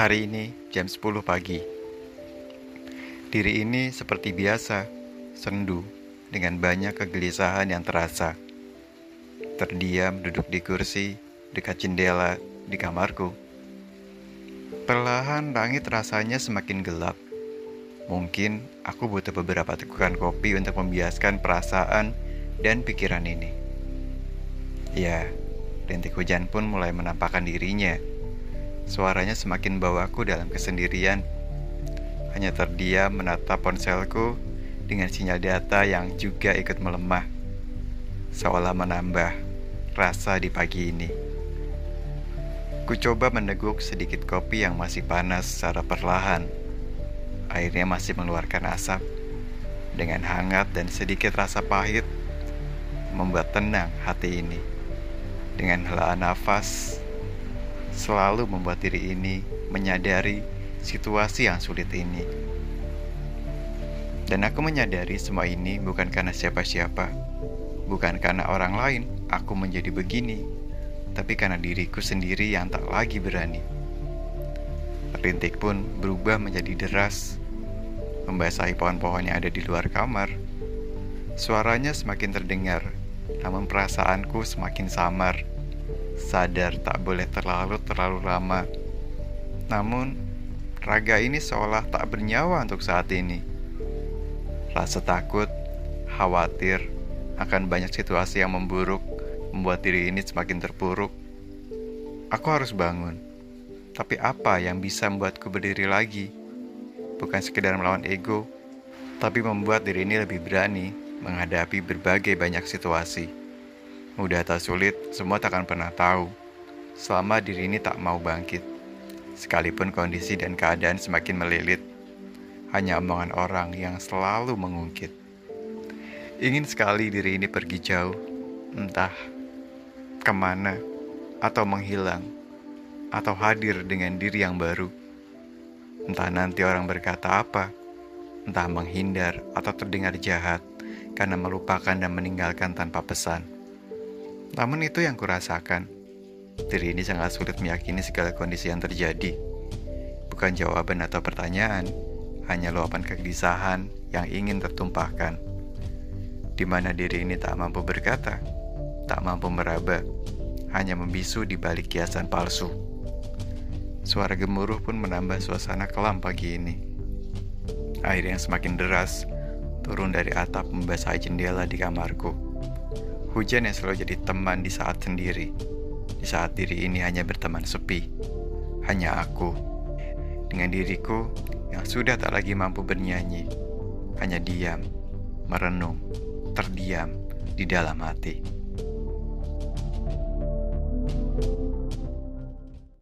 Hari ini jam 10 pagi. Diri ini seperti biasa, sendu dengan banyak kegelisahan yang terasa. Terdiam duduk di kursi dekat jendela di kamarku. Perlahan langit rasanya semakin gelap. Mungkin aku butuh beberapa tegukan kopi untuk membiaskan perasaan dan pikiran ini. Ya, rintik hujan pun mulai menampakkan dirinya Suaranya semakin bawaku dalam kesendirian. Hanya terdiam menatap ponselku dengan sinyal data yang juga ikut melemah. Seolah menambah rasa di pagi ini. Ku coba meneguk sedikit kopi yang masih panas secara perlahan. Airnya masih mengeluarkan asap. Dengan hangat dan sedikit rasa pahit, membuat tenang hati ini. Dengan helaan nafas, selalu membuat diri ini menyadari situasi yang sulit ini. Dan aku menyadari semua ini bukan karena siapa-siapa, bukan karena orang lain aku menjadi begini, tapi karena diriku sendiri yang tak lagi berani. Rintik pun berubah menjadi deras, membasahi pohon-pohon yang ada di luar kamar. Suaranya semakin terdengar, namun perasaanku semakin samar sadar tak boleh terlalu-terlalu lama. Namun, raga ini seolah tak bernyawa untuk saat ini. Rasa takut, khawatir akan banyak situasi yang memburuk, membuat diri ini semakin terpuruk. Aku harus bangun. Tapi apa yang bisa membuatku berdiri lagi? Bukan sekedar melawan ego, tapi membuat diri ini lebih berani menghadapi berbagai banyak situasi. Mudah atau sulit, semua takkan pernah tahu. Selama diri ini tak mau bangkit. Sekalipun kondisi dan keadaan semakin melilit, hanya omongan orang yang selalu mengungkit. Ingin sekali diri ini pergi jauh, entah ke mana, atau menghilang, atau hadir dengan diri yang baru. Entah nanti orang berkata apa, entah menghindar atau terdengar jahat karena melupakan dan meninggalkan tanpa pesan. Namun itu yang kurasakan. Diri ini sangat sulit meyakini segala kondisi yang terjadi. Bukan jawaban atau pertanyaan, hanya luapan kegelisahan yang ingin tertumpahkan. Di mana diri ini tak mampu berkata, tak mampu meraba, hanya membisu di balik kiasan palsu. Suara gemuruh pun menambah suasana kelam pagi ini. Air yang semakin deras turun dari atap membasahi jendela di kamarku. Hujan yang selalu jadi teman di saat sendiri, di saat diri ini hanya berteman sepi, hanya aku, dengan diriku yang sudah tak lagi mampu bernyanyi, hanya diam, merenung, terdiam di dalam hati.